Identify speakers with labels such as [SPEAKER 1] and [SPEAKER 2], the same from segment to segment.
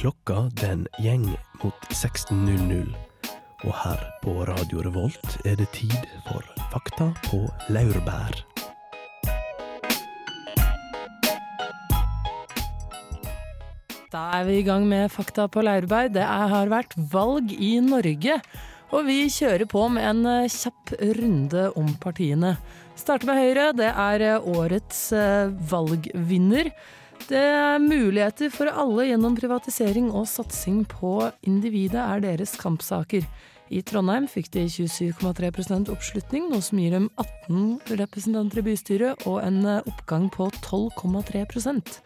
[SPEAKER 1] Klokka den gjeng mot 16.00. Og her på Radio Revolt er det tid for Fakta på laurbær.
[SPEAKER 2] Da er vi i gang med Fakta på laurbær. Det har vært valg i Norge. Og vi kjører på med en eh, kjapp runde om partiene. Starter med Høyre. Det er eh, årets eh, valgvinner. Det er muligheter for alle gjennom privatisering og satsing på individet er deres kampsaker. I Trondheim fikk de 27,3 oppslutning, noe som gir dem 18 representanter i bystyret og en eh, oppgang på 12,3%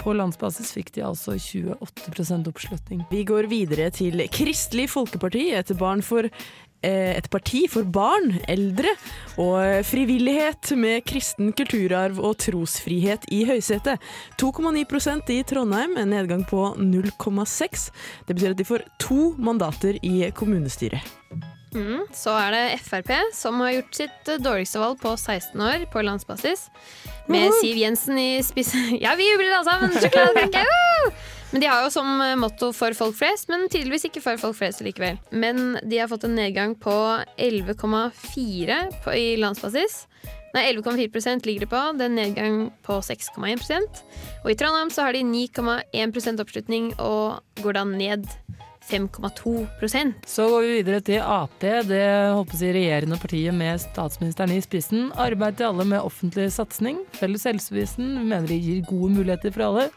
[SPEAKER 2] På landsbasis fikk de altså 28% oppslutning.
[SPEAKER 3] Vi går videre til Kristelig Folkeparti, et, barn for, et parti for barn, eldre og frivillighet med kristen kulturarv og trosfrihet i høysetet. 2,9% i Trondheim, en nedgang på 0,6. Det betyr at de får to mandater i kommunestyret.
[SPEAKER 4] Mm, så er det Frp, som har gjort sitt eh, dårligste valg på 16 år på landsbasis. Med Siv Jensen i spissen. Ja, vi jubler alle sammen! Sjokoladekake! Men de har jo som eh, motto 'for folk flest', men tydeligvis ikke for folk flest likevel. Men de har fått en nedgang på 11,4 i landsbasis. Nei, 11,4% ligger det på. Det er en nedgang på 6,1% Og i Trondheim så har de 9,1% oppslutning, og går da ned 5,2%
[SPEAKER 2] Så går vi videre til Ap, det håper jeg regjerende partiet med statsministeren i spissen. Arbeid til alle med offentlig satsing. Felles helsevesen mener de gir gode muligheter for alle.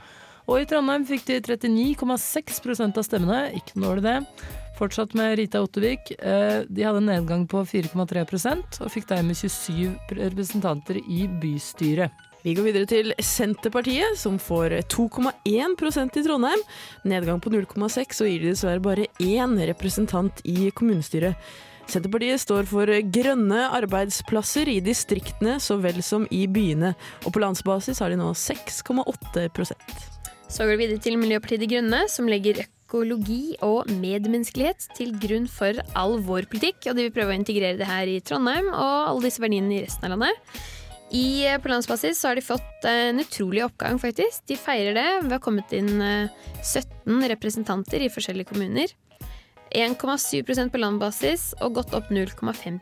[SPEAKER 2] Og i Trondheim fikk de 39,6% av stemmene, ikke noe dårlig det. Fortsatt med Rita Ottervik. Eh, De hadde en nedgang på 4,3% og fikk dermed 27 representanter i bystyret.
[SPEAKER 3] Vi går videre til Senterpartiet, som får 2,1% i Trondheim. Nedgang på 0,6, og gir de dessverre bare én representant i kommunestyret. Senterpartiet står for grønne arbeidsplasser i distriktene så vel som i byene, og på landsbasis har de nå 6,8
[SPEAKER 4] Så går vi videre til Miljøpartiet De Grønne, som legger økologi og medmenneskelighet til grunn for all vår politikk. Og de vil prøve å integrere det her i Trondheim og alle disse verdiene i resten av landet. I, eh, på landsbasis så har de fått eh, en utrolig oppgang, faktisk. De feirer det. Vi har kommet inn eh, 17 representanter i forskjellige kommuner. 1,7% på landbasis og gått opp 0,5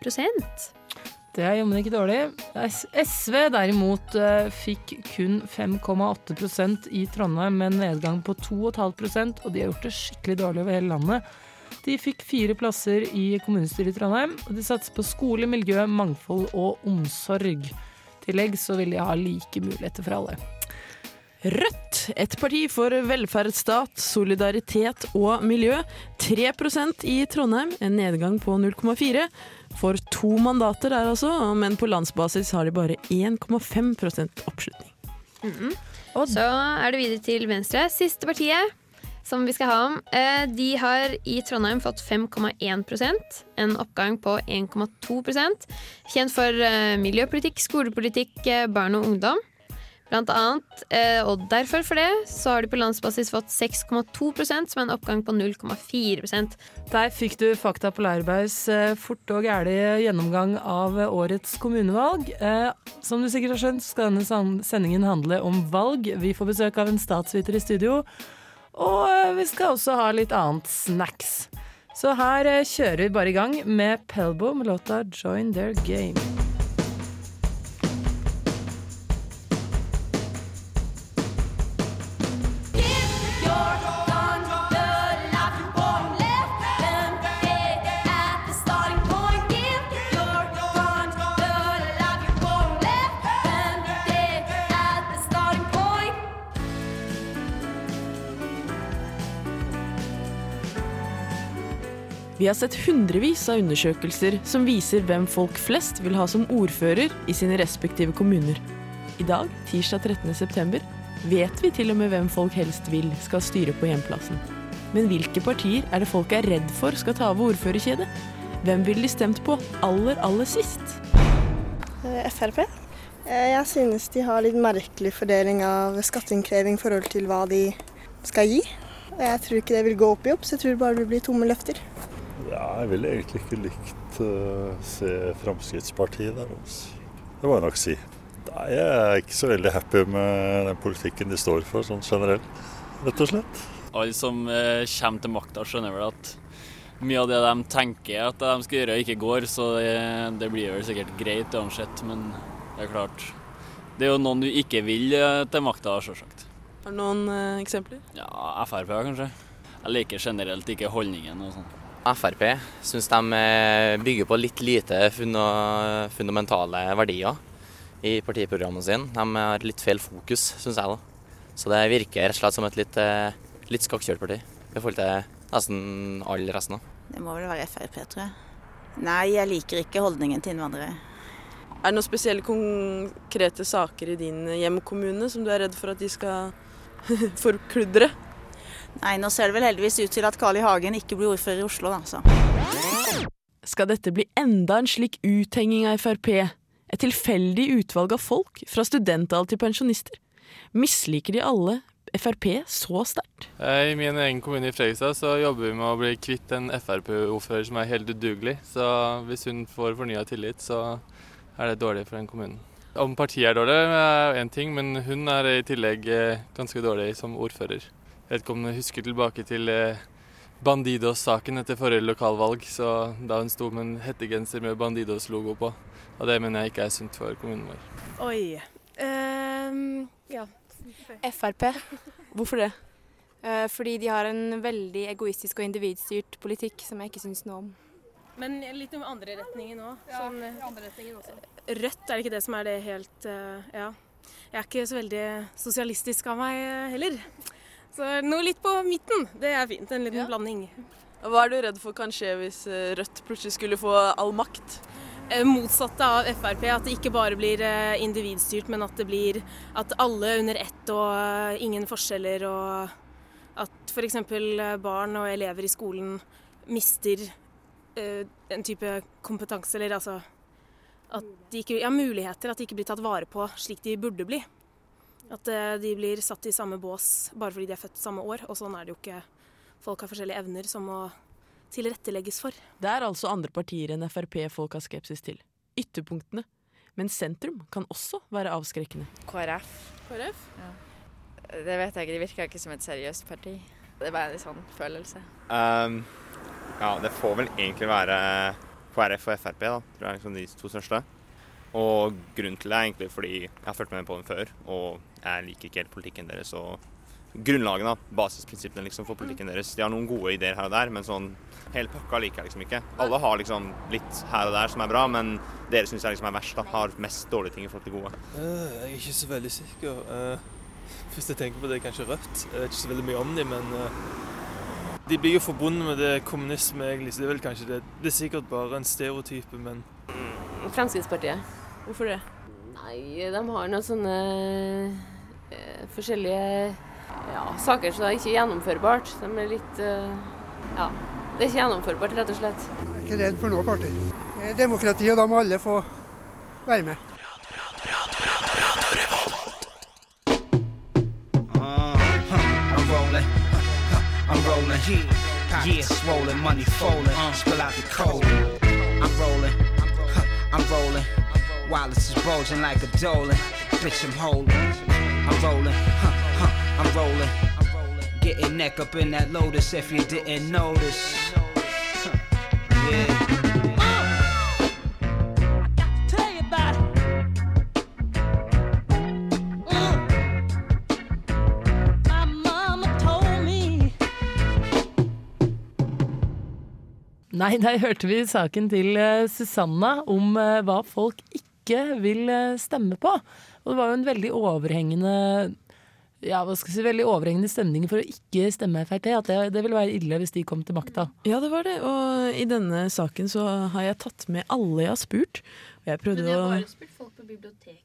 [SPEAKER 2] Det er jammen ikke dårlig. SV derimot eh, fikk kun 5,8% i Trondheim, med en nedgang på 2,5% og de har gjort det skikkelig dårlig over hele landet. De fikk fire plasser i kommunestyret i Trondheim, og de satser på skole, miljø, mangfold og omsorg. I tillegg så vil de ha like muligheter for alle.
[SPEAKER 3] Rødt, et parti for velferdsstat, solidaritet og miljø. 3% i Trondheim, en nedgang på 0,4. For to mandater der altså, men på landsbasis har de bare 1,5% oppslutning.
[SPEAKER 4] Så er det videre til Venstre. Siste partiet som vi skal ha om. eh, De har i Trondheim fått 5,1% en oppgang på 1,2 Kjent for eh, miljøpolitikk, skolepolitikk, eh, barn og ungdom. Blant annet, eh, og derfor for det, så har de på landsbasis fått 6,2 som er en oppgang på 0,4%
[SPEAKER 2] Der fikk du Fakta på Laurbærs eh, fort og gæli gjennomgang av årets kommunevalg. Eh, som du sikkert har skjønt, skal denne sendingen handle om valg. Vi får besøk av en statsviter i studio. Og vi skal også ha litt annet snacks. Så her kjører vi bare i gang med Pelbo med låta 'Join Their Game'.
[SPEAKER 3] Vi har sett hundrevis av undersøkelser som viser hvem folk flest vil ha som ordfører i sine respektive kommuner. I dag, tirsdag 13. september, vet vi til og med hvem folk helst vil skal styre på hjemplassen. Men hvilke partier er det folk er redd for skal ta over ordførerkjedet? Hvem ville de stemt på aller, aller sist?
[SPEAKER 5] Eh, Frp. Eh, Jeg synes de har litt merkelig fordeling av skatteinnkreving i forhold til hva de skal gi. Jeg tror ikke det vil gå opp i opp, så jeg tror bare det blir tomme løfter.
[SPEAKER 6] Ja, jeg ville egentlig ikke likt å se Fremskrittspartiet der. altså. Det må jeg nok si. Nei, Jeg er ikke så veldig happy med den politikken de står for, sånn generelt. Rett og slett.
[SPEAKER 7] alle som uh, kommer til makta, skjønner vel at mye av det de tenker at de skal gjøre, ikke går. Så det, det blir vel sikkert greit uansett, men det er klart. Det er jo noen du ikke vil eh, til makta, sjølsagt.
[SPEAKER 3] Har du noen eh, eksempler?
[SPEAKER 7] Ja, Frp kanskje. Jeg liker generelt ikke holdningen og sånn.
[SPEAKER 8] Frp syns de eh, bygger på litt lite fundamentale verdier i partiprogrammene sine. De har litt feil fokus, syns jeg. da. Så det virker rett og slett som et litt, eh, litt skakkjørt parti i forhold til nesten all resten. da.
[SPEAKER 9] Det må vel være Frp, tror jeg. Nei, jeg liker ikke holdningen til innvandrere.
[SPEAKER 3] Er det noen spesielle konkrete saker i din hjemkommune som du er redd for at de skal forkludre?
[SPEAKER 9] Nei, nå ser det vel heldigvis ut til at Carl I. Hagen ikke blir ordfører i Oslo, da. Så.
[SPEAKER 3] Skal dette bli enda en slik uthenging av Frp? Et tilfeldig utvalg av folk, fra studentall til pensjonister? Misliker de alle Frp så sterkt?
[SPEAKER 10] Eh, I min egen kommune i Fredrikstad så jobber vi med å bli kvitt en Frp-ordfører som er helt udugelig. Så hvis hun får fornya tillit, så er det dårlig for den kommunen. Om partiet er dårlig, er én ting, men hun er i tillegg eh, ganske dårlig som ordfører. Jeg vet ikke om du husker tilbake til eh, Bandidos-saken etter forrige lokalvalg, så da hun sto med en hettegenser med Bandidos-logo på. Og det mener jeg ikke er sunt for kommunen vår.
[SPEAKER 11] Oi. Um, ja.
[SPEAKER 12] Frp.
[SPEAKER 3] Hvorfor det?
[SPEAKER 12] Eh, fordi de har en veldig egoistisk og individstyrt politikk som jeg ikke syns noe om.
[SPEAKER 11] Men litt om andre retningen òg.
[SPEAKER 12] Ja,
[SPEAKER 11] Sånn, eh,
[SPEAKER 12] andre retningen også.
[SPEAKER 11] Rødt, er det ikke det som er det helt Ja. Jeg er ikke så veldig sosialistisk av meg heller. Så noe litt på midten, det er fint. En liten blanding.
[SPEAKER 3] Hva er du redd for kan skje hvis eh, Rødt plutselig skulle få all makt?
[SPEAKER 11] Eh, Motsatte av Frp, at det ikke bare blir eh, individstyrt, men at det blir at alle under ett og ingen forskjeller, og at f.eks. barn og elever i skolen mister en type kompetanse, eller altså at de ikke, ja, muligheter, at de ikke blir tatt vare på slik de burde bli. At eh, de blir satt i samme bås bare fordi de er født samme år, og sånn er det jo ikke. Folk har forskjellige evner som må tilrettelegges for.
[SPEAKER 3] Det er altså andre partier enn Frp folk har skepsis til. Ytterpunktene. Men sentrum kan også være avskrekkende.
[SPEAKER 13] KrF.
[SPEAKER 3] KrF?
[SPEAKER 13] Det vet jeg ikke, de virker ikke som et seriøst parti. Det er bare en sånn følelse.
[SPEAKER 14] Um, ja, det får vel egentlig være KrF og Frp, da, tror jeg er liksom de to største. Og grunnen til det er egentlig fordi jeg har fulgt med på dem før, og jeg liker ikke helt politikken deres. og Grunnlagene, basisprinsippene liksom for politikken deres. De har noen gode ideer her og der, men sånn hele pakka liker jeg liksom ikke. Alle har liksom litt her og der som er bra, men dere syns jeg liksom er verst. da, Har mest dårlige ting i forhold til gode.
[SPEAKER 15] Eh, Jeg er ikke så veldig sikker. Eh, Hvis jeg tenker på det, kanskje Rødt. Jeg vet ikke så veldig mye om dem, men eh, de blir jo forbundet med det kommunisme, egentlig. Så det er vel kanskje det. Det er sikkert bare en stereotype, men
[SPEAKER 16] Fremskrittspartiet.
[SPEAKER 3] Hvorfor det?
[SPEAKER 16] Nei, de har noen sånne forskjellige ja, saker som er ikke gjennomførbart. De er litt eh, Ja. Det er ikke gjennomførbart, rett og slett.
[SPEAKER 17] Jeg er ikke redd for noe parti. Det er Demokrati, og da må alle få være med.
[SPEAKER 18] I'm rolling, money falling, spill out the cold. I'm rolling, I'm rolling. Wallace is bulging like a dolin. Bitch, I'm holding. Rolling, huh, huh, I'm rolling. Getting neck up in that lotus if you didn't notice. Huh, Yeah.
[SPEAKER 2] Nei, der hørte vi saken til eh, Susanna om eh, hva folk ikke vil eh, stemme på. Og det var jo en veldig overhengende ja, hva skal jeg si, veldig overhengende stemning for å ikke stemme Frp. At det, det ville være ille hvis de kom til makta.
[SPEAKER 3] Ja, det var det. Og i denne saken så har jeg tatt med alle jeg har spurt. Og jeg prøvde
[SPEAKER 4] Men jeg har bare spurt folk på biblioteket.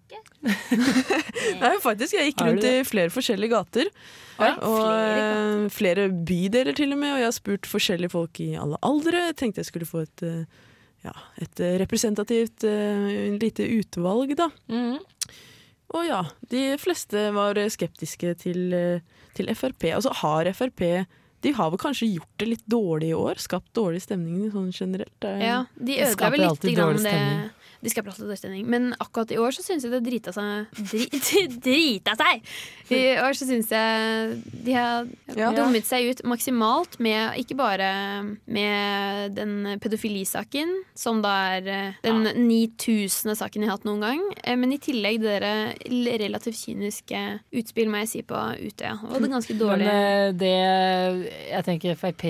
[SPEAKER 3] Nei, faktisk. Jeg gikk rundt i flere forskjellige gater.
[SPEAKER 4] Ja,
[SPEAKER 3] og
[SPEAKER 4] flere
[SPEAKER 3] eh, flere bydeler til og med. Og jeg har spurt forskjellige folk i alle aldre. Jeg tenkte jeg skulle få et, eh, ja, et eh, representativt lite utvalg, da. Og ja, de fleste var skeptiske til, eh, til Frp. Altså har Frp de har vel kanskje gjort det litt dårlig i år? Skapt dårlig stemning sånn generelt? Er-
[SPEAKER 4] Ja, de
[SPEAKER 3] Det
[SPEAKER 4] ødela vel litt grann
[SPEAKER 3] dårlig
[SPEAKER 4] det. skaper alltid dårlig. Men akkurat i år så syns jeg det drita seg dri, Drita seg! I år så syns jeg de har
[SPEAKER 3] Ja.
[SPEAKER 4] dummet seg ut maksimalt med ikke bare med den pedofilisaken, som da er den ja. 9000. saken jeg har hatt noen gang, eh, men i tillegg det der relativt kyniske utspill, må jeg si, på Utøya. Og det ganske dårlige
[SPEAKER 2] Men eh, det Jeg tenker Frp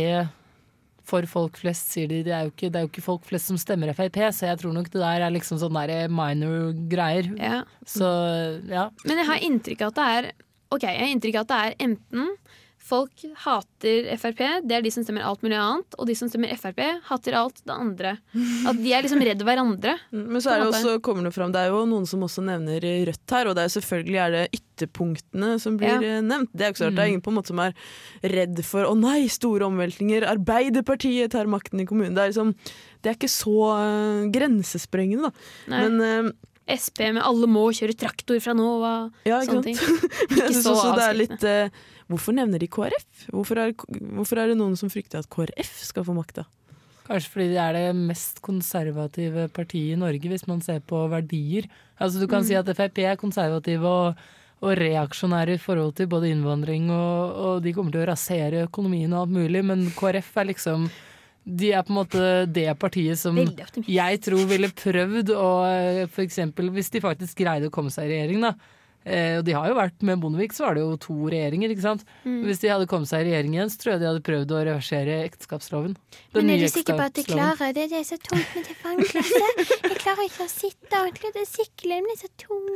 [SPEAKER 2] for folk flest, sier de. Det er, jo ikke, det er jo ikke folk flest som stemmer Frp, så jeg tror nok det der er liksom sånn der minor greier.
[SPEAKER 4] Ja.
[SPEAKER 2] Så ja.
[SPEAKER 4] Men jeg har inntrykk av at det er Ok, jeg har inntrykk av at det er enten folk hater Frp, det er de som stemmer alt mulig annet, og de som stemmer Frp, hater alt det andre. At de er liksom redd hverandre.
[SPEAKER 3] Men så er det også, kommer det fram, det er jo noen som også nevner Rødt her, og det er selvfølgelig er det ytterpunktene som blir
[SPEAKER 4] Ja.
[SPEAKER 3] eh, nevnt. Det er jo ikke så rart, det er ingen på en måte som er redd for å nei, store omveltninger, Arbeiderpartiet tar makten i kommunen. Det er liksom, det er ikke så eh, grensesprengende, da.
[SPEAKER 4] Nei.
[SPEAKER 3] Men uh,
[SPEAKER 4] Sp med 'alle må kjøre traktor fra nå' og
[SPEAKER 3] Ja,
[SPEAKER 4] sånne ting. Ikke
[SPEAKER 3] så,
[SPEAKER 4] så
[SPEAKER 3] så det er litt eh, Hvorfor nevner de KrF? Hvorfor er, hvorfor er det noen som frykter at KrF skal få makta?
[SPEAKER 2] Kanskje fordi de er det mest konservative partiet i Norge, hvis man ser på verdier. Altså Du kan
[SPEAKER 3] Mm.
[SPEAKER 2] si at Frp er konservative og, og reaksjonære i forhold til både innvandring, og, og de kommer til å rasere økonomien og alt mulig, men KrF er liksom de er på en måte det partiet som jeg tror ville prøvd å for eksempel, Hvis de faktisk greide å komme seg i regjering, da. Eh, og de har jo vært Med Bondevik så var det jo to regjeringer, ikke sant.
[SPEAKER 4] Mm.
[SPEAKER 2] Hvis de hadde kommet seg i regjering igjen, så tror jeg de hadde prøvd å reversere ekteskapsloven. Den
[SPEAKER 19] Men er du sikker på at
[SPEAKER 2] de
[SPEAKER 19] klarer det? Det er så tungt med tilfangeklasse. Jeg klarer ikke å sitte ordentlig. Det Sykkelen blir så tung.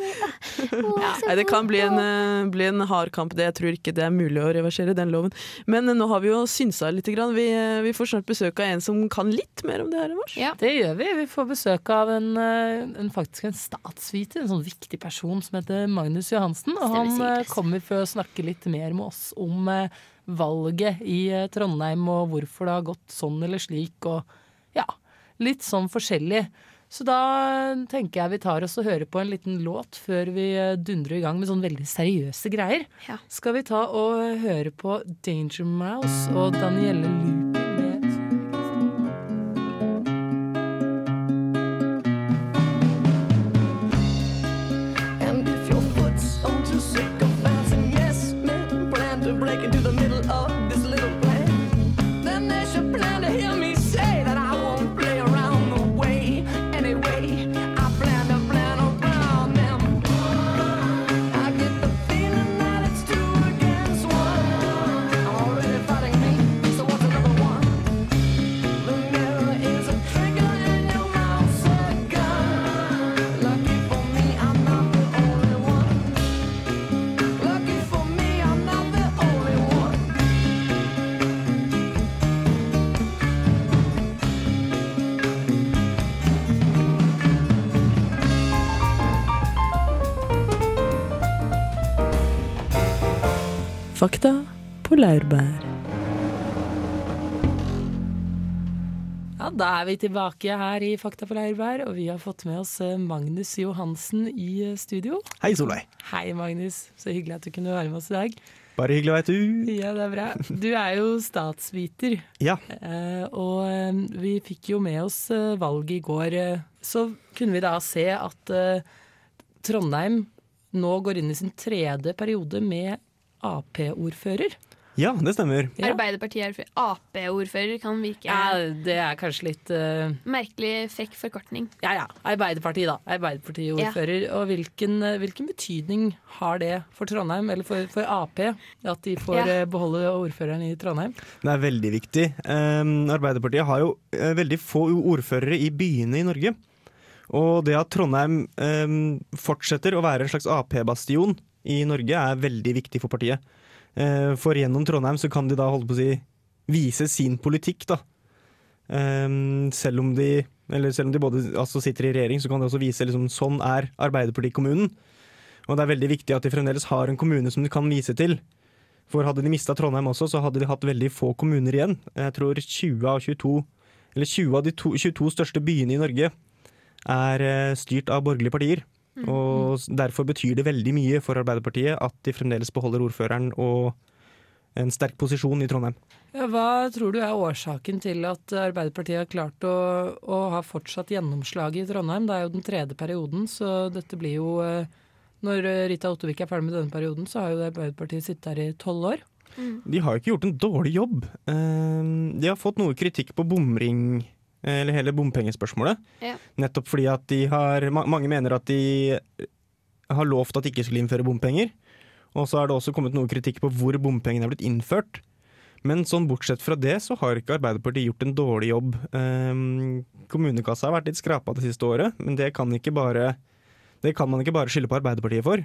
[SPEAKER 19] Oh, ja.
[SPEAKER 3] Nei, det kan bli en, eh, bli en hard kamp. Det, jeg tror ikke det er mulig å reversere den loven. Men eh, nå har vi jo synsa litt. Grann. Vi, vi får snart besøk av en som kan litt mer om det her enn oss.
[SPEAKER 2] Det gjør vi. Vi får besøk av en, en faktisk en statsviter, en sånn viktig person som heter Magnus Johansen. Og han eh, kommer for å snakke litt mer med oss om eh, valget i eh, Trondheim og hvorfor det har gått sånn eller slik, og ja, litt sånn forskjellig. Så da tenker jeg vi tar oss og hører på en liten låt før vi dundrer i gang med sånne veldig seriøse greier. Skal vi ta og høre på Danger Mouse og Danielle Lupin
[SPEAKER 3] Fakta på laurbær.
[SPEAKER 2] Ja, da er vi tilbake her i Fakta på laurbær, og vi har fått med oss eh, Magnus Johansen i eh, studio.
[SPEAKER 1] Hei, Solveig.
[SPEAKER 2] Hei, Magnus. Så hyggelig at du kunne være med oss i dag.
[SPEAKER 1] Bare hyggelig, veit du.
[SPEAKER 2] Ja, det er bra. Du er jo statsviter.
[SPEAKER 1] Ja.
[SPEAKER 2] Eh, og vi fikk jo med oss valget i går. så kunne vi da se at Trondheim nå går inn i sin tredje periode med Ap-ordfører.
[SPEAKER 1] Ja, det stemmer.
[SPEAKER 4] Arbeiderpartiet er Ap-ordfører kan virke
[SPEAKER 2] Ja, det er kanskje litt uh...
[SPEAKER 4] merkelig frekk forkortning.
[SPEAKER 2] Ja ja, Arbeiderpartiet da. Arbeiderpartiordfører. Ja. Og hvilken, eh, hvilken betydning har det for Trondheim, eller for, for Ap, at de får
[SPEAKER 1] Ja.
[SPEAKER 2] eh, beholde ordføreren i Trondheim?
[SPEAKER 1] Det er veldig viktig. Um, Arbeiderpartiet har jo veldig få ordførere i byene i Norge. Og det at Trondheim um, fortsetter å være en slags Ap-bastion i Norge, er veldig viktig for partiet. Eh, for gjennom Trondheim så kan de da holde på å si vise sin politikk, da. Um, selv om de selv om de både altså sitter i regjering, så kan de også vise liksom, sånn er Arbeiderpartikommunen. Og det er veldig viktig at de fremdeles har en kommune som de kan vise til. For hadde de mista Trondheim også, så hadde de hatt veldig få kommuner igjen. Jeg tror 20 av 22, eller 20 av de to, 22 største byene i Norge er eh, styrt av borgerlige partier.
[SPEAKER 4] Mm.
[SPEAKER 1] Og derfor betyr det veldig mye for Arbeiderpartiet at de fremdeles beholder ordføreren og en sterk posisjon i Trondheim.
[SPEAKER 2] Ja, hva tror du er årsaken til at Arbeiderpartiet har klart å, å ha fortsatt gjennomslag i Trondheim? Det er jo den tredje perioden, så dette blir jo eh, Når Rita Ottervik er ferdig med denne perioden, så har jo Arbeiderpartiet sittet her i tolv år.
[SPEAKER 1] De har jo ikke gjort en dårlig jobb. Eh, De har fått noe kritikk på bomring, eller hele bompengespørsmålet.
[SPEAKER 4] Ja.
[SPEAKER 1] Nettopp fordi at de har Mange mener at de har lovt at de ikke skulle innføre bompenger. Og så er det også kommet noe kritikk på hvor bompengene er blitt innført. Men sånn bortsett fra det, så har ikke Arbeiderpartiet gjort en dårlig jobb. Um, kommunekassa har vært litt skrapa det siste året, men det kan, ikke bare, det kan man ikke bare skylde på Arbeiderpartiet for.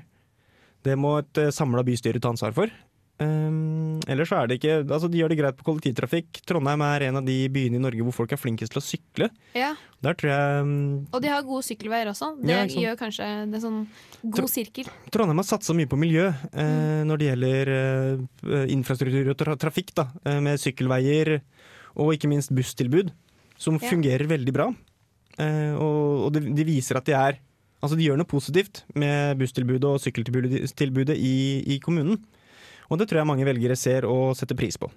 [SPEAKER 1] Det må et uh, samla bystyre ta ansvar for. Um, ellers så er det ikke Altså, de gjør det greit på kollektivtrafikk. Trondheim er en av de byene i Norge hvor folk er flinkest til å sykle.
[SPEAKER 4] Ja.
[SPEAKER 1] Der tror jeg um,
[SPEAKER 4] Og de har gode sykkelveier også. Det
[SPEAKER 1] Ja,
[SPEAKER 4] gjør kanskje det er sånn god
[SPEAKER 1] Tr
[SPEAKER 4] sirkel.
[SPEAKER 1] Trondheim har satsa mye på miljø eh, når det gjelder uh, infrastruktur og tra trafikk, da, uh, med sykkelveier og ikke minst busstilbud, som
[SPEAKER 4] Ja.
[SPEAKER 1] fungerer veldig bra. Og og de, de viser at de er Altså de gjør noe positivt med busstilbudet og sykkeltilbudet i, i kommunen. Og det tror jeg mange velgere ser og setter pris på.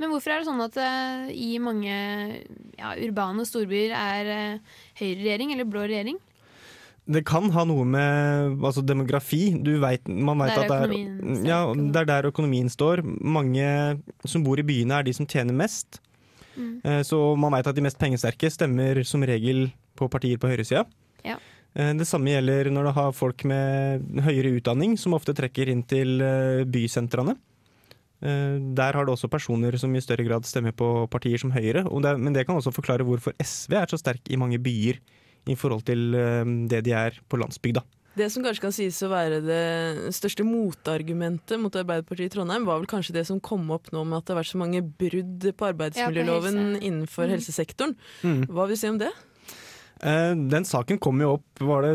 [SPEAKER 4] Men hvorfor er det sånn at eh, i mange ja, urbane storbyer er uh, høyreregjering eller blå regjering?
[SPEAKER 1] Det kan ha noe med altså, demografi. Du vet, man vet at det er, ja, det er der økonomien står. Mange som bor i byene, er de som tjener mest.
[SPEAKER 4] Mm.
[SPEAKER 1] Eh, Så man vet at de mest pengesterke stemmer som regel på partier på høyresida.
[SPEAKER 4] Ja.
[SPEAKER 1] Eh, Det samme gjelder når du har folk med høyere utdanning, som ofte trekker inn til eh, bysentrene. Eh, Der har du også personer som i større grad stemmer på partier som Høyre. men det kan også forklare hvorfor SV er så sterk i mange byer i forhold til det de er på landsbygda.
[SPEAKER 3] Det som kanskje kan sies å være det største motargumentet mot Arbeiderpartiet i Trondheim, var vel kanskje det som kom opp nå med at det har vært så mange brudd på arbeidsmiljøloven
[SPEAKER 4] helse.
[SPEAKER 3] innenfor
[SPEAKER 4] Mm.
[SPEAKER 3] helsesektoren.
[SPEAKER 1] Mm.
[SPEAKER 3] Hva vil du si om det?
[SPEAKER 1] Eh, Den saken kom jo opp, var det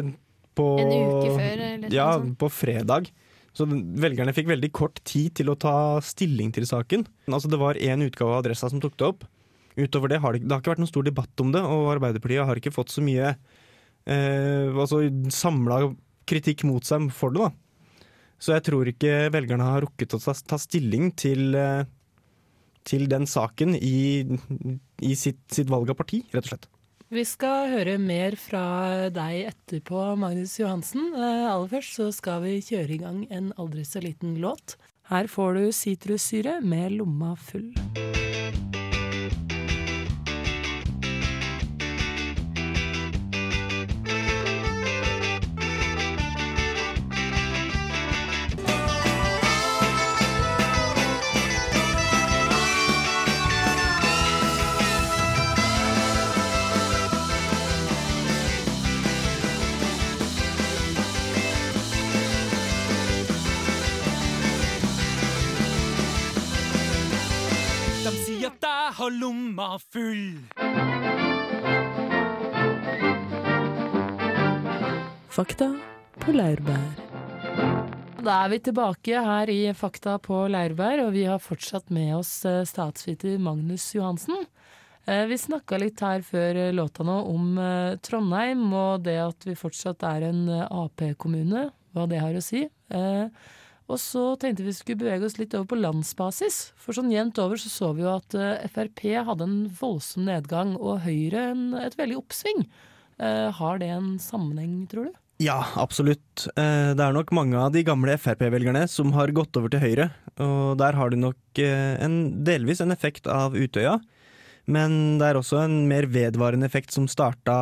[SPEAKER 1] på
[SPEAKER 4] En uke før, eller
[SPEAKER 1] Ja, på fredag. Så velgerne fikk veldig kort tid til å ta stilling til saken. Altså Det var én utgave av Adressa som tok det opp. Utover det har det, det har ikke vært noen stor debatt om det, og Arbeiderpartiet har ikke fått så mye eh, altså samla kritikk mot seg for det. da. Så jeg tror ikke velgerne har rukket å ta, ta stilling til, eh, til den saken i, i sitt, sitt valg av parti, rett og slett.
[SPEAKER 2] Vi skal høre mer fra deg etterpå, Magnus Johansen. Eh, aller først så skal vi kjøre i gang en aldri så liten låt. Her får du sitrussyre med lomma full.
[SPEAKER 20] Full.
[SPEAKER 3] Fakta på laurbær.
[SPEAKER 2] Da er vi tilbake her i Fakta på Laurbær, og vi har fortsatt med oss eh, statsviter Magnus Johansen. Eh, Vi snakka litt her før eh, låta nå om Trondheim og det at vi fortsatt er en Ap-kommune, hva det har å si. Og så tenkte vi skulle bevege oss litt over på landsbasis. For sånn jevnt over så så vi jo at eh, Frp hadde en voldsom nedgang, og Høyre en, et veldig oppsving. Eh, Har det en sammenheng, tror du?
[SPEAKER 1] Ja, absolutt. Eh, Det er nok mange av de gamle Frp-velgerne som har gått over til Høyre. Og der har det nok eh, en, delvis en effekt av Utøya. Men det er også en mer vedvarende effekt som starta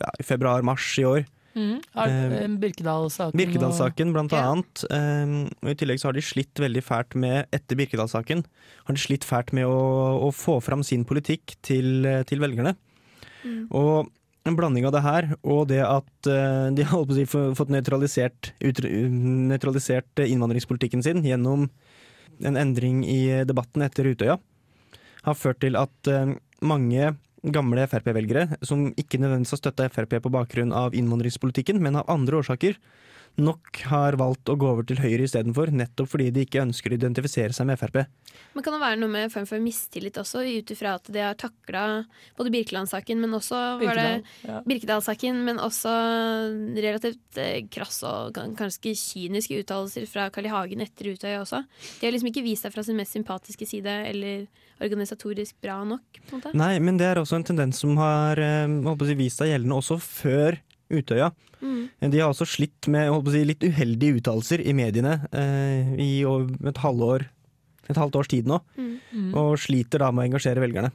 [SPEAKER 1] ja, i februar-mars i år.
[SPEAKER 2] Mm.
[SPEAKER 1] Eh,
[SPEAKER 2] eh, Birkedal-saken
[SPEAKER 1] Birkedal-saken, blant annet. Um, og I tillegg så har de slitt veldig fælt med, etter Birkedal-saken, har de slitt fælt med å, å få fram sin politikk til, til velgerne.
[SPEAKER 4] Mm.
[SPEAKER 1] Og en blanding av det her og det at eh, de har på å si, fått nøytralisert, nøytralisert innvandringspolitikken sin gjennom en endring i debatten etter Utøya, har ført til at eh, mange gamle Frp-velgere, som ikke nødvendigvis har støtta Frp på bakgrunn av innvandringspolitikken, men av andre årsaker, nok har valgt å gå over til Høyre istedenfor, nettopp fordi de ikke ønsker å identifisere seg med Frp.
[SPEAKER 4] Men kan det være noe med en form for mistillit også, ut ifra at de har takla både Birkeland-saken, men også var det
[SPEAKER 2] Birkedal, ja.
[SPEAKER 4] Birkedal-saken, men også relativt eh, krass og gan- ganske kyniske uttalelser fra Carl I. Hagen etter Utøya også. De har liksom ikke vist seg fra sin mest sympatiske side, eller organisatorisk bra nok, på en måte.
[SPEAKER 1] Nei, men det er også en tendens som har eh, vist seg gjeldende også før Utøya.
[SPEAKER 4] Mm.
[SPEAKER 1] De har også slitt med å si, litt uheldige uttalelser i mediene eh, i et halvår et halvt års tid nå,
[SPEAKER 2] Mm.
[SPEAKER 1] og sliter da med å engasjere velgerne.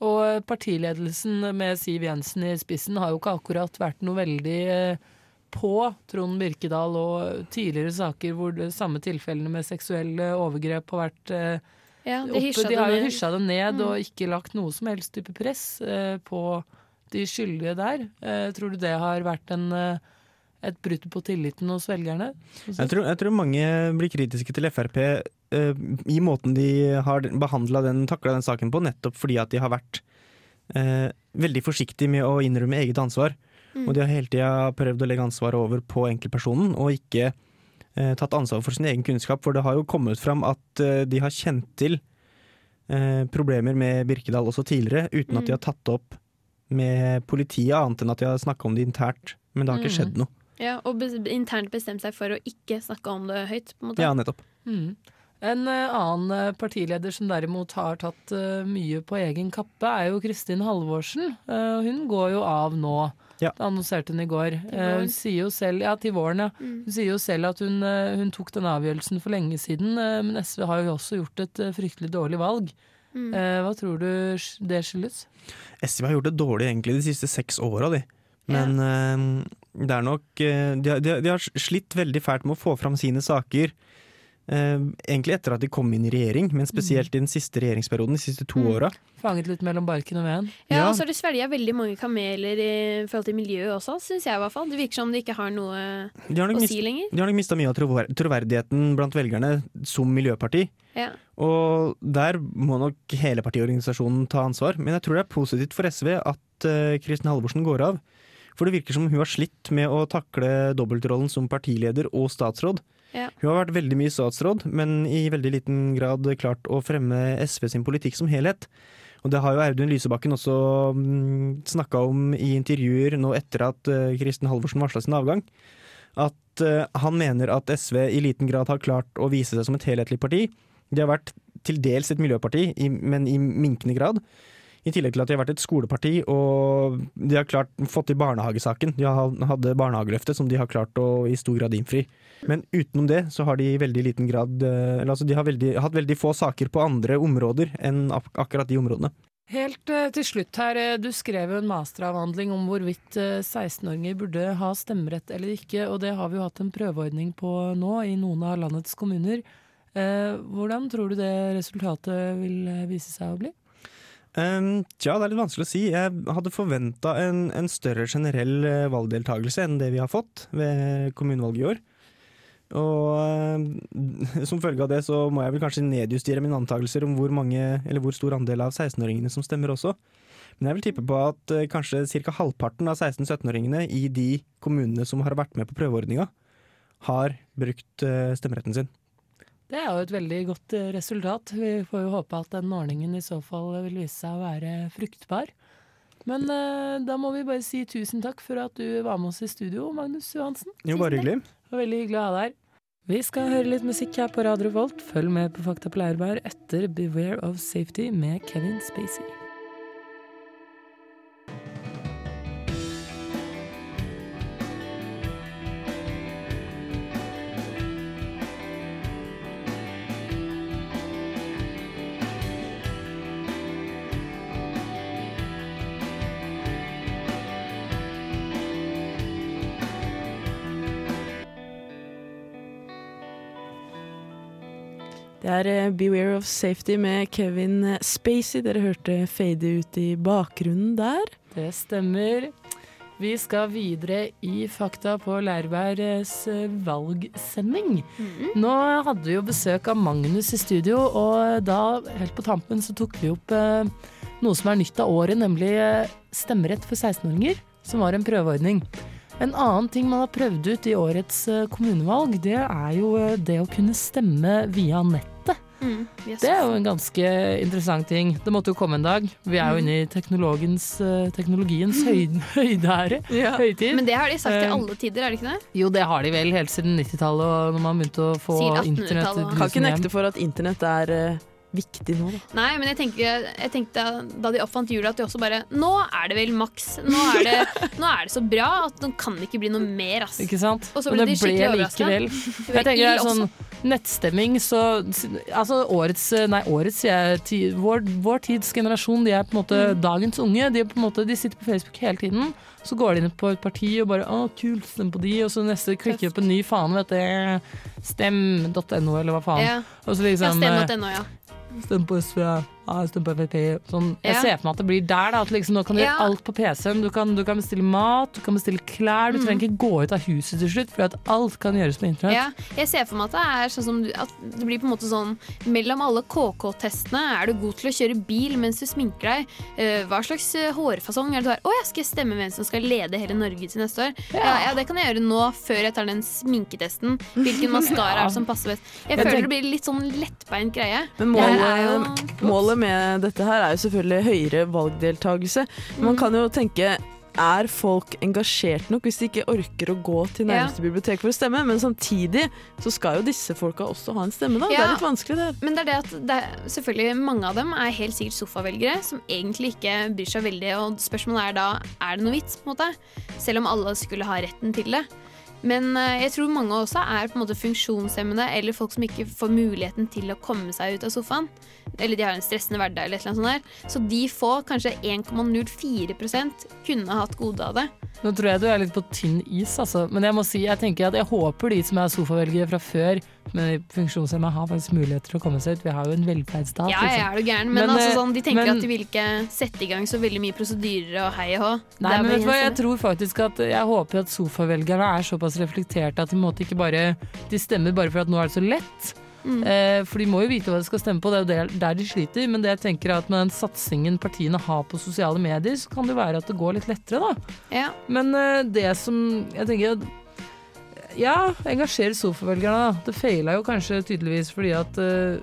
[SPEAKER 2] Og partiledelsen med Siv Jensen i spissen har jo ikke akkurat vært noe veldig eh, på Trond Birkedal og tidligere saker hvor det samme tilfellene med seksuelle overgrep har vært eh,
[SPEAKER 4] Ja, de
[SPEAKER 2] oppe. De har jo
[SPEAKER 4] ned.
[SPEAKER 2] hysja det ned
[SPEAKER 4] Mm.
[SPEAKER 2] og ikke lagt noe som helst type press eh, på de skyldige der. Eh, tror du det har vært en, eh, et brudd på tilliten hos velgerne?
[SPEAKER 1] Jeg tror, jeg tror mange blir kritiske til Frp eh, i måten de har behandla den, takla den saken på, nettopp fordi at de har vært eh, veldig forsiktige med å innrømme eget ansvar.
[SPEAKER 4] Mm.
[SPEAKER 1] Og de har hele tida prøvd å legge ansvaret over på enkeltpersonen, og ikke eh, tatt ansvar for sin egen kunnskap. For det har jo kommet fram at eh, de har kjent til eh, problemer med Birkedal også tidligere, uten at de
[SPEAKER 4] Mm.
[SPEAKER 1] har tatt opp med politiet, annet enn at de har snakka om det internt. Men det har ikke
[SPEAKER 4] Mm.
[SPEAKER 1] skjedd noe.
[SPEAKER 4] Ja, og be internt bestemt seg for å ikke snakke om det høyt, på en måte.
[SPEAKER 1] Ja, nettopp.
[SPEAKER 2] Mm. En eh, annen eh, partileder som derimot har tatt eh, mye på egen kappe, er jo Kristin Halvorsen. Eh, hun går jo av nå. Det annonserte hun i går. Eh, hun sier jo selv, ja, til våren, ja.
[SPEAKER 4] Mm.
[SPEAKER 2] Hun sier jo selv at hun, hun tok den avgjørelsen for lenge siden, men SV har jo også gjort et fryktelig dårlig valg.
[SPEAKER 4] Mm.
[SPEAKER 2] Eh, hva tror du det skyldes?
[SPEAKER 1] SV har gjort det dårlig egentlig de siste seks åra, de. Men eh, det er nok eh, de, har- de, har- de har slitt veldig fælt med å få fram sine saker. Eh, egentlig etter at de kom inn i regjering, men spesielt i den siste regjeringsperioden, de siste to
[SPEAKER 4] Mm.
[SPEAKER 1] åra.
[SPEAKER 2] Fanget litt mellom barken og veden?
[SPEAKER 4] Ja, og så har de svelga veldig mange kameler i forhold til miljøet også, syns jeg i hvert fall. Det virker som de ikke har noe
[SPEAKER 1] har
[SPEAKER 4] å
[SPEAKER 1] mist,
[SPEAKER 4] si lenger.
[SPEAKER 1] de har nok mista mye av troverdigheten blant velgerne som miljøparti.
[SPEAKER 4] Ja.
[SPEAKER 1] Og der må nok hele partiorganisasjonen ta ansvar. Men jeg tror det er positivt for SV at uh, Kristin Halvorsen går av. For det virker som hun har slitt med å takle dobbeltrollen som partileder og statsråd.
[SPEAKER 4] Ja.
[SPEAKER 1] Hun har vært veldig mye statsråd, men i veldig liten grad klart å fremme SV sin politikk som helhet. Og det har jo Audun Lysebakken også mm, snakka om i intervjuer nå etter at eh, Kristin Halvorsen varsla sin avgang. At eh, han mener at SV i liten grad har klart å vise seg som et helhetlig parti. De har vært til dels et miljøparti, men i minkende grad. I tillegg til at de har vært et skoleparti, og de har klart fått til barnehagesaken. De hadde barnehageløftet som de har klart å i stor grad innfri. Men utenom det så har de i veldig liten grad eh, eller altså De har veldig, hatt veldig få saker på andre områder enn ak akkurat de områdene.
[SPEAKER 2] Helt eh, til slutt her, eh, du skrev jo en masteravhandling om hvorvidt eh, 16-åringer burde ha stemmerett eller ikke, og det har vi jo hatt en prøveordning på nå i noen av landets kommuner. Hvordan tror du det resultatet vil vise seg å bli?
[SPEAKER 1] Um, tja, det er litt vanskelig å si. Jeg hadde forventa en, en større generell eh, valgdeltakelse enn det vi har fått ved kommunevalget i år. Og um, som følge av det så må jeg vel kanskje nedjustere mine antakelser om hvor mange, hvor stor andel av 16-åringene som stemmer også. Men jeg vil tippe på at uh, kanskje ca. halvparten av 16-17-åringene i de kommunene som har vært med på prøveordninga, har brukt uh, stemmeretten sin.
[SPEAKER 2] Det er jo et veldig godt eh, resultat. Vi får jo håpe at den ordningen i så fall vil vise seg å være fruktbar. Men eh, da må vi bare si tusen takk for at du var med oss i studio, Magnus Johansen.
[SPEAKER 1] Jo, bare hyggelig.
[SPEAKER 2] Veldig hyggelig å ha deg her. Vi skal høre litt musikk her på Radio Volt. Følg med på Fakta på Leirbær etter Beware of Safety med Kevin Spacey.
[SPEAKER 3] Det er eh, Beware of Safety med Kevin Spacey. Dere hørte fade ut i bakgrunnen der.
[SPEAKER 2] Det stemmer. Vi skal videre i Fakta på Leirbergs valgsending. Mm valgsending. Nå hadde vi jo besøk av Magnus i studio, og da, helt på tampen, så tok vi opp eh, noe som er nytt av året, nemlig eh, stemmerett for 16-åringer, som var en prøveordning. En annen ting man har prøvd ut i årets eh, kommunevalg, det er jo eh, det å kunne stemme via nettet.
[SPEAKER 4] Mm, yes.
[SPEAKER 2] Det er jo en ganske interessant ting. Det måtte jo komme en dag. Vi er jo inne i eh, teknologiens høyd, høydeære. Høytid.
[SPEAKER 4] Men det har de sagt i alle tider, er det ikke det?
[SPEAKER 2] Jo, det har de vel helt siden 90-tallet, og når man begynte å få internett
[SPEAKER 3] Kan ikke nekte for at internett er viktig nå, da.
[SPEAKER 4] Nei, men jeg, tenker, jeg tenkte da de oppfant hjulet at de også bare Nå er det vel maks. Nå er det, nå er det så bra at nå kan det ikke bli noe mer, ass.
[SPEAKER 2] Ikke sant?
[SPEAKER 4] Og så ble
[SPEAKER 2] det
[SPEAKER 4] de skikkelig overraska.
[SPEAKER 2] Jeg tenker det er sånn nettstemming, så Altså årets Nei, årets jeg. ti- Vår, vår tids generasjon, de er på en måte
[SPEAKER 4] Mm.
[SPEAKER 2] dagens unge. De, er på en måte, de sitter på Facebook hele tiden. Så går de inn på et parti og bare 'Å, kult, stem på de', og så neste klikker på en ny fane, vet du. Stem.no, eller hva faen.
[SPEAKER 4] Ja.
[SPEAKER 2] Liksom eh,
[SPEAKER 4] stem.no, ja.
[SPEAKER 2] Stem på Ja, Frp. Sånn. Jeg
[SPEAKER 4] Ja.
[SPEAKER 2] ser for meg at det blir der. Da, at liksom, nå kan du
[SPEAKER 4] Ja.
[SPEAKER 2] gjøre alt på PC-en. Du kan, du kan bestille mat, du kan bestille klær. Du
[SPEAKER 4] Mm.
[SPEAKER 2] trenger ikke gå ut av huset til slutt, for at alt kan gjøres på internett.
[SPEAKER 4] Ja, jeg ser for meg at det er sånn som at det blir på en måte sånn Mellom alle KK-testene er du god til å kjøre bil mens du sminker deg. Eh, hva slags eh, hårfasong er det du har? Å, jeg skal stemme hvem som skal lede hele Norge til neste år. Ja. ja, Det kan jeg gjøre nå, før jeg tar den sminketesten. Hvilken maskara er det som passer best? Jeg,
[SPEAKER 3] Jeg
[SPEAKER 4] føler
[SPEAKER 3] tenk-
[SPEAKER 4] det blir litt sånn lettbeint greie.
[SPEAKER 3] Men målet,
[SPEAKER 4] er jo
[SPEAKER 3] målet med dette her er jo selvfølgelig høyere valgdeltakelse. Man kan jo tenke er folk engasjert nok hvis de ikke orker å gå til
[SPEAKER 4] Ja.
[SPEAKER 3] nærmeste bibliotek for å stemme? Men samtidig så skal jo disse folka også ha en stemme, da. Det er litt vanskelig, det.
[SPEAKER 4] Men det er det at det er, selvfølgelig mange av dem er helt sikkert sofavelgere som egentlig ikke bryr seg veldig. Og spørsmålet er da er det noe vits, på en måte? Selv om alle skulle ha retten til det. Men eh, jeg tror mange også er på en måte funksjonshemmede eller folk som ikke får muligheten til å komme seg ut av sofaen. Eller de har en stressende hverdag eller et eller annet sånt der. Så de få, kanskje 1,04% kunne hatt gode av det.
[SPEAKER 2] Nå tror jeg du er litt på tynn is, altså. Men jeg må si, jeg tenker at jeg håper de som er sofavelgere fra før, med funksjonshemmede, har faktisk muligheter til å komme seg ut. Vi har jo en velferdsstat.
[SPEAKER 4] Ja,
[SPEAKER 2] liksom.
[SPEAKER 4] ja, er du gæren. Men,
[SPEAKER 2] Men,
[SPEAKER 4] altså,
[SPEAKER 2] eh,
[SPEAKER 4] sånn, de tenker
[SPEAKER 2] men-
[SPEAKER 4] at de vil ikke sette i gang så veldig mye prosedyrer og hei og hå.
[SPEAKER 2] Nei, men vet du hva, jeg tror faktisk at Jeg håper at sofavelgerne er såpass reflekterte at de måtte ikke bare De stemmer bare for at nå er det så lett.
[SPEAKER 4] Mm.
[SPEAKER 2] Eh, for de må jo vite hva de skal stemme på, det er jo der, de sliter. Men det jeg tenker er at med den satsingen partiene har på sosiale medier, så kan det være at det går litt lettere, da.
[SPEAKER 4] Ja.
[SPEAKER 2] Men eh, det som jeg tenker Ja, engasjer sofavelgerne, da. Det feila jo kanskje tydeligvis fordi at uh,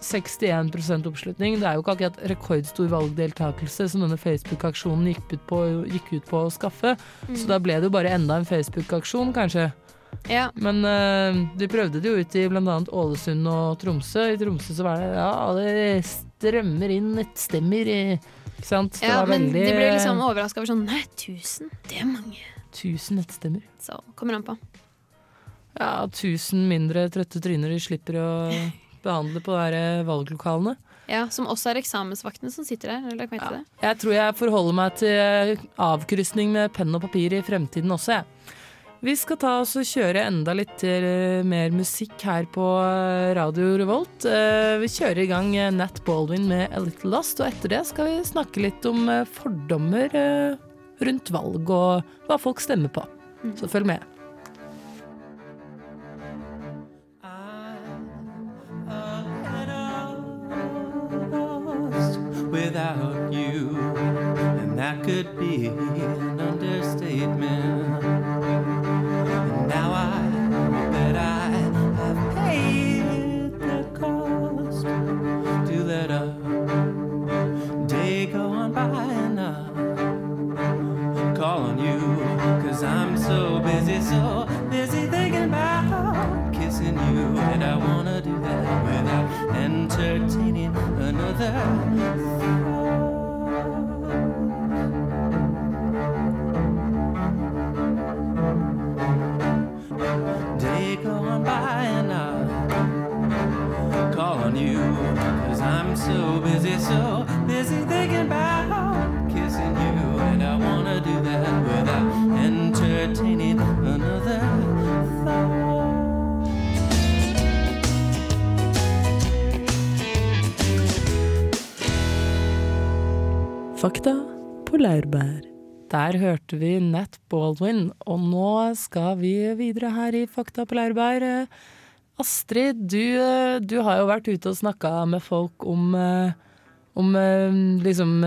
[SPEAKER 2] 61% oppslutning. Det er jo ikke akkurat rekordstor valgdeltakelse som denne Facebook-aksjonen gikk gikk ut på å skaffe.
[SPEAKER 4] Mm.
[SPEAKER 2] Så da ble det jo bare enda en Facebook-aksjon, kanskje.
[SPEAKER 4] Ja.
[SPEAKER 2] Men uh, de prøvde det jo ut i bl.a. Ålesund og Tromsø. I Tromsø så var det ja, det strømmer inn nettstemmer. i- Ikke sant?
[SPEAKER 4] Ja, men
[SPEAKER 2] veldig
[SPEAKER 4] de ble liksom overraska over sånn Nei, 1000? Det er mange.
[SPEAKER 2] 1000 nettstemmer.
[SPEAKER 4] Så kommer an på.
[SPEAKER 2] Ja, 1000 mindre trøtte tryner de slipper å behandle på de eh, valglokalene.
[SPEAKER 4] Ja, Som også er eksamensvaktene som sitter der. Det?
[SPEAKER 2] Jeg tror jeg forholder meg til avkrysning med penn og papir i fremtiden også, jeg. Vi skal ta oss og kjøre enda litt eh, mer musikk her på eh, Radio Revolt. Eh, Vi kjører i gang eh, Nat Baldwin med A Little Lost, og etter det skal vi snakke litt om eh, fordommer eh, rundt valg og hva folk stemmer på. Så følg med.
[SPEAKER 21] Could be
[SPEAKER 2] Der hørte vi Nat Baldwin, og nå skal vi videre her i Fakta på laurbær. Astrid, du, eh, du har jo vært ute og snakka med folk om, eh, om eh, liksom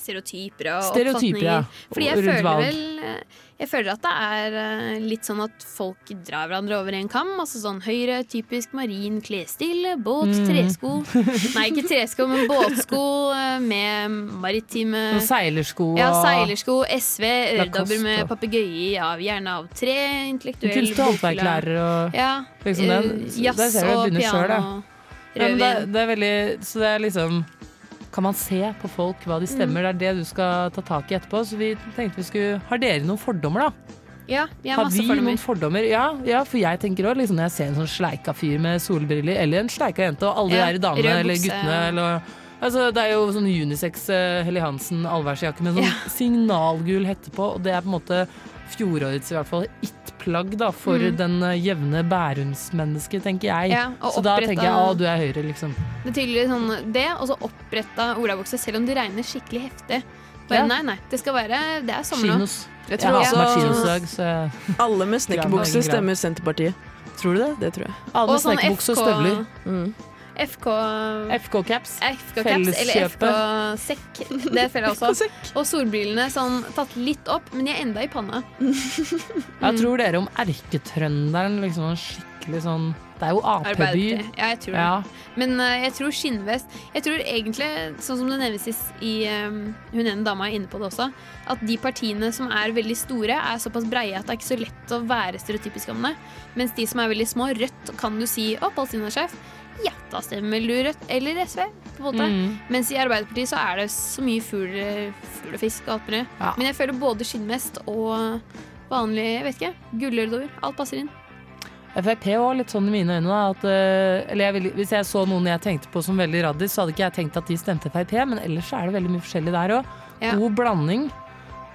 [SPEAKER 4] stereotyper og
[SPEAKER 2] Stereotyper, ja.
[SPEAKER 4] Fordi jeg føler
[SPEAKER 2] valg.
[SPEAKER 4] vel eh, Jeg føler at det er eh, litt sånn at folk drar hverandre over en kam. Altså sånn Høyre, typisk marin klesstil, båt,
[SPEAKER 2] Mm.
[SPEAKER 4] tresko. Nei, ikke tresko, men båtsko eh, med maritime
[SPEAKER 2] og seilersko
[SPEAKER 4] Ja, seilersko. SV, øredobber med
[SPEAKER 2] og-
[SPEAKER 4] papegøye, av, gjerne av tre. Intellektuell
[SPEAKER 2] Kunst- og håndverklærer og
[SPEAKER 4] ja,
[SPEAKER 2] liksom den.
[SPEAKER 4] Jazz og
[SPEAKER 2] piano. selv, ja. Det, det er veldig Så det er liksom Kan man se på folk hva de stemmer? Det er det du skal ta tak i etterpå. Så vi tenkte vi skulle Har dere noen fordommer, da?
[SPEAKER 4] Ja, vi har
[SPEAKER 2] Har vi
[SPEAKER 4] fordommer.
[SPEAKER 2] noen fordommer? Ja, ja for jeg tenker også, liksom, når jeg ser en sånn sleika fyr med solbriller, eller en sleika jente, og alle
[SPEAKER 4] Ja,
[SPEAKER 2] de der damene eller guttene eller Altså, det er jo sånn unisex uh, Helly Hansen allværsjakke med sånn signalgul hette på, og det er på en måte fjorårets i hvert fall it-plagg da, for
[SPEAKER 4] Mm.
[SPEAKER 2] den eh, jevne bærumsmennesket, tenker jeg.
[SPEAKER 4] Ja, og
[SPEAKER 2] så da tenker jeg å, du er høyre, liksom.
[SPEAKER 4] Det er tydelig sånn det, og så oppretta olabukse, selv om det regner skikkelig heftig. Bare,
[SPEAKER 2] Ja.
[SPEAKER 4] Nei, nei, det skal være Det er sommer nå.
[SPEAKER 3] Jeg
[SPEAKER 2] Jeg
[SPEAKER 3] tror
[SPEAKER 2] har
[SPEAKER 3] også-
[SPEAKER 2] så
[SPEAKER 3] Alle med snekkerbukse stemmer Senterpartiet.
[SPEAKER 2] Tror du det?
[SPEAKER 3] Det tror jeg.
[SPEAKER 2] Alle med
[SPEAKER 4] sånn
[SPEAKER 2] snekkerbukse og støvler.
[SPEAKER 3] Mm.
[SPEAKER 4] FK
[SPEAKER 2] FK-caps.
[SPEAKER 4] FK-caps eller FK-sekk. Det føler jeg også. Og solbrillene sånn tatt litt opp, men de er enda i panna.
[SPEAKER 2] Hva tror dere om erketrønderen? Liksom skikkelig sånn Det er jo Ap-by.
[SPEAKER 4] Ja, jeg tror det.
[SPEAKER 2] Ja.
[SPEAKER 4] Men uh, jeg tror skinnvest Jeg tror egentlig, sånn som det nevnes i, eh, Hun ene dama er inne på det også, at de partiene som er veldig store, er såpass breie at det er ikke så lett å være stereotypisk om det. Mens de som er veldig små, Rødt, kan du si 'Å, palestinasjef'. Ja, da stemmer du Rødt eller SV. på en måte.
[SPEAKER 2] Mm.
[SPEAKER 4] Mens i Arbeiderpartiet så er det så mye fugl, fugl og fisk og alt mulig.
[SPEAKER 2] Ja.
[SPEAKER 4] Men jeg føler både skinnvest og vanlig, jeg vet ikke, gulløredover. Alt passer inn.
[SPEAKER 2] Frp var litt sånn i mine øyne. Da, at, eh, eller jeg hvis jeg så noen jeg tenkte på som veldig raddis, så hadde ikke jeg tenkt at de stemte Frp, men ellers så er det veldig mye forskjellig der òg.
[SPEAKER 4] Ja.
[SPEAKER 2] God blanding.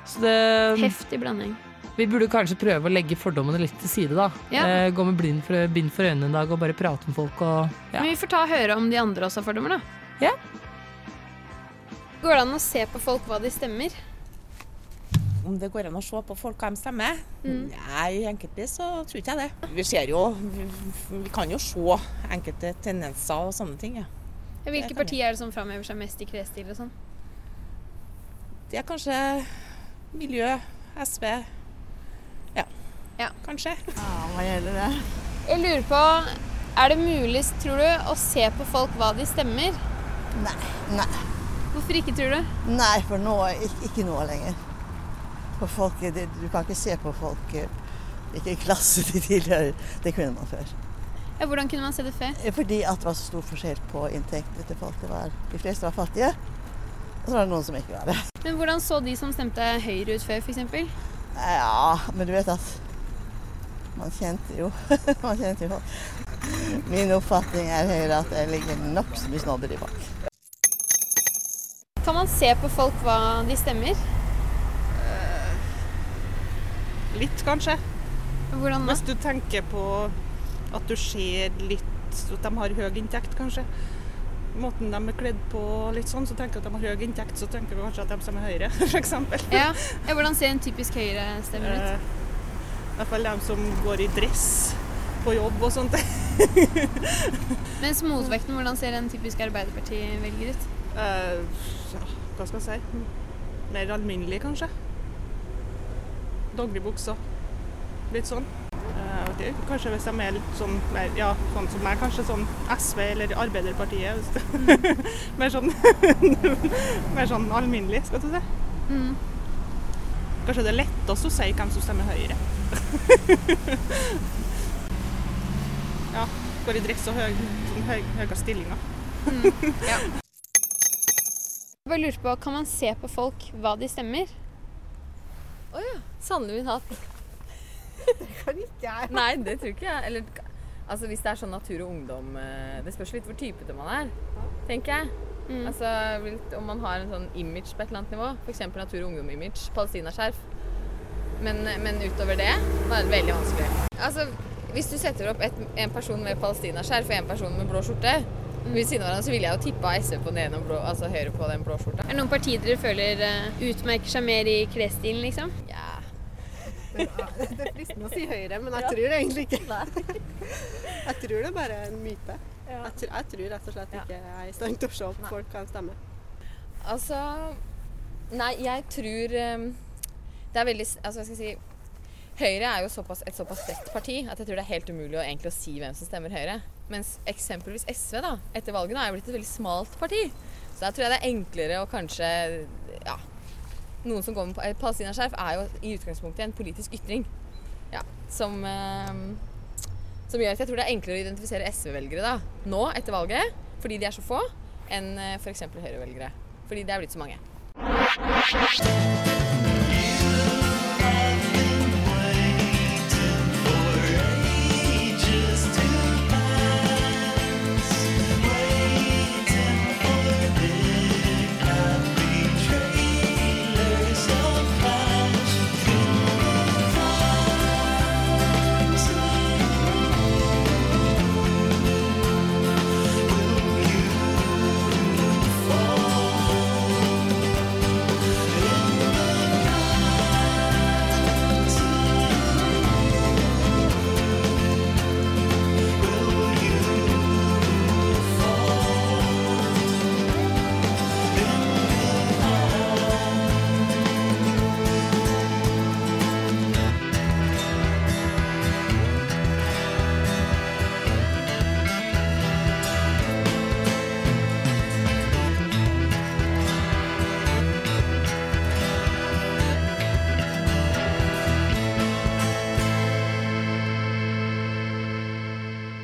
[SPEAKER 2] Så det
[SPEAKER 4] Heftig blanding.
[SPEAKER 2] Vi burde kanskje prøve å legge fordommene litt til side, da.
[SPEAKER 4] Ja.
[SPEAKER 2] Eh, gå med blind for, bind for øynene en dag og bare prate med folk og ja.
[SPEAKER 4] Men vi får ta og høre om de andre også har fordommer, da.
[SPEAKER 2] Ja.
[SPEAKER 4] Går det an å se på folk hva de stemmer?
[SPEAKER 22] Om det går an å se på folk hva de stemmer?
[SPEAKER 4] Mm.
[SPEAKER 22] Nei, enkeltvis så tror ikke jeg det. Vi ser jo Vi, kan jo se enkelte tendenser og sånne ting. Ja.
[SPEAKER 4] Hvilke partier er det som framhever seg mest i klesstil og sånn?
[SPEAKER 22] Det er kanskje miljø, SV Ja, kanskje.
[SPEAKER 4] hva gjelder det? Jeg lurer på, er det mulig, tror du, å se på folk hva de stemmer?
[SPEAKER 23] Nei. Nei.
[SPEAKER 4] Hvorfor ikke, tror du?
[SPEAKER 23] Nei, for nå, ikke, ikke nå lenger. For folk, det, du kan ikke se på folk eh, hvilken klasse de tilhører. Det kunne man før.
[SPEAKER 4] Ja, hvordan kunne man se det før?
[SPEAKER 23] Eh, Fordi at det var så stor forskjell på inntektene til folk. Det var, de fleste var fattige, og så var det noen som ikke var det.
[SPEAKER 4] Men hvordan så de som stemte Høyre ut før, f.eks.?
[SPEAKER 23] Ja, men du vet at man kjente jo Man kjente jo. Min oppfatning er høyere at det ligger nokså mye snobberi bak.
[SPEAKER 4] Kan man se på folk hva de stemmer?
[SPEAKER 24] Litt, kanskje.
[SPEAKER 4] Hvordan da?
[SPEAKER 24] Hvis du tenker på at du ser litt at de har høy inntekt, kanskje. Måten de er kledd på litt sånn, så tenker jeg at de har høy inntekt, så tenker vi kanskje at de stemmer Høyre, f.eks.
[SPEAKER 4] Ja. ja, Hvordan ser en typisk Høyre-stemmer ut?
[SPEAKER 24] Eh, I hvert fall de som går i dress på jobb og sånt.
[SPEAKER 4] Mens motvekten, hvordan ser en typisk Arbeiderparti-velger ut?
[SPEAKER 24] Uh, ja, hva skal jeg si? Mer alminnelig, kanskje. Dongeribukser. Litt sånn. Uh, okay. kanskje hvis de er litt sånn, mer, ja, sånn som meg, kanskje sånn SV eller Arbeiderpartiet. Det, mer sånn mer sånn alminnelig, skal du si.
[SPEAKER 4] Mm.
[SPEAKER 24] Kanskje det er lettest å si hvem som stemmer Høyre. Ja. Går i dress og høy, sånn høy, høye stillinger.
[SPEAKER 4] ja. Jeg bare lurer på, Kan man se på folk hva de stemmer?
[SPEAKER 25] Å ja. Sanne min hatt.
[SPEAKER 23] Det kan ikke jeg.
[SPEAKER 25] Nei, det tror ikke jeg. Eller altså, hvis det er sånn natur og ungdom eh, Det spørs litt hvor typete man er, tenker jeg.
[SPEAKER 4] Mm.
[SPEAKER 25] Altså, Om man har en sånn image på et eller annet nivå, f.eks. natur og ungdom-image, palestinaskjerf. Men, men utover det var det veldig vanskelig. Altså, hvis du setter opp et, en person med palestinaskjerf og en person med blå skjorte ved siden av hverandre, så ville jeg jo tippa SV på den ene og blå, altså Høyre på den blå skjorta.
[SPEAKER 4] Er det noen partier dere føler uh, utmerker seg mer i klesstilen, liksom?
[SPEAKER 25] Ja.
[SPEAKER 26] Det er fristende å si Høyre, men jeg tror egentlig ikke Jeg tror det er bare en myte. Jeg, tror, jeg tror rett og slett ikke jeg er i stand til å se om folk kan stemme.
[SPEAKER 25] Altså Nei, jeg tror um, Det er veldig Altså, jeg skal si Høyre er jo såpass, et såpass bredt parti at jeg tror det er helt umulig å egentlig å si hvem som stemmer Høyre. Mens eksempelvis SV da, etter valgene er jo blitt et veldig smalt parti. Så der tror jeg det er enklere å kanskje Ja. Noen som går med eh, palestinaskjerf er jo i utgangspunktet en politisk ytring. Ja, som eh, som gjør at jeg tror det er enklere å identifisere SV-velgere da, nå etter valget, fordi de er så få, enn eh, f.eks. Høyre-velgere. Fordi det er blitt så mange.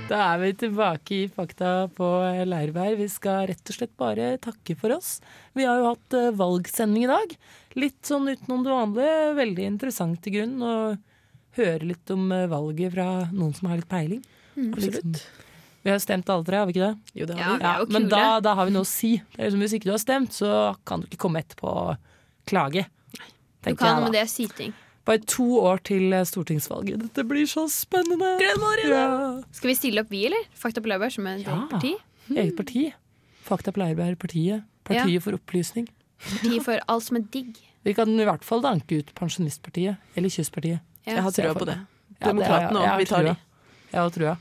[SPEAKER 2] Da er vi tilbake i Fakta på Leirvær. Vi skal rett og slett bare takke for oss. Vi har jo hatt eh, valgsending i dag. Litt sånn utenom det vanlige. Veldig interessant i grunnen å høre litt om eh, valget fra noen som har litt peiling.
[SPEAKER 3] Mm,
[SPEAKER 2] liksom-
[SPEAKER 3] absolutt.
[SPEAKER 2] Vi har stemt alle tre, har vi ikke det?
[SPEAKER 3] Jo, det har
[SPEAKER 2] ja,
[SPEAKER 3] vi. Er
[SPEAKER 2] Men da, da har vi noe å si. Det er liksom, hvis ikke du har stemt, så kan du ikke komme etterpå og klage.
[SPEAKER 4] Du kan,
[SPEAKER 2] jeg med
[SPEAKER 4] men det er syting.
[SPEAKER 2] Bare to år til eh, stortingsvalget. Dette blir så spennende! Ja.
[SPEAKER 4] Skal vi stille opp, vi, eller? Fakta på Laurbær som et
[SPEAKER 2] Ja.
[SPEAKER 4] eget parti?
[SPEAKER 2] Eget parti. Fakta på Laurbær, partiet.
[SPEAKER 4] Partiet Ja.
[SPEAKER 2] for opplysning.
[SPEAKER 4] Partiet for alt som er digg.
[SPEAKER 2] Vi kan i hvert fall danke ut Pensjonistpartiet. Eller Kystpartiet.
[SPEAKER 4] Ja. Jeg har
[SPEAKER 3] trua på det. Demokratene
[SPEAKER 2] jeg
[SPEAKER 3] vi tar de.
[SPEAKER 2] Jeg har trua.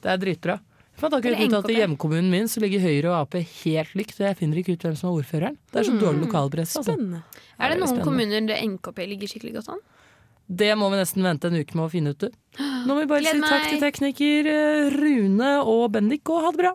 [SPEAKER 2] Det er dritbra. Fant akkurat ut at I hjemkommunen min så ligger Høyre og Ap helt likt, og jeg finner ikke ut hvem som er ordføreren. Det er så
[SPEAKER 4] Mm.
[SPEAKER 2] dårlig lokalpresse. Altså.
[SPEAKER 4] Er det noen kommuner der NKP ligger skikkelig godt an?
[SPEAKER 2] Det må vi nesten vente en uke med å finne ut. du. Nå må vi bare
[SPEAKER 4] Gled
[SPEAKER 2] si takk til tekniker eh, Rune og Bendik, og ha det bra!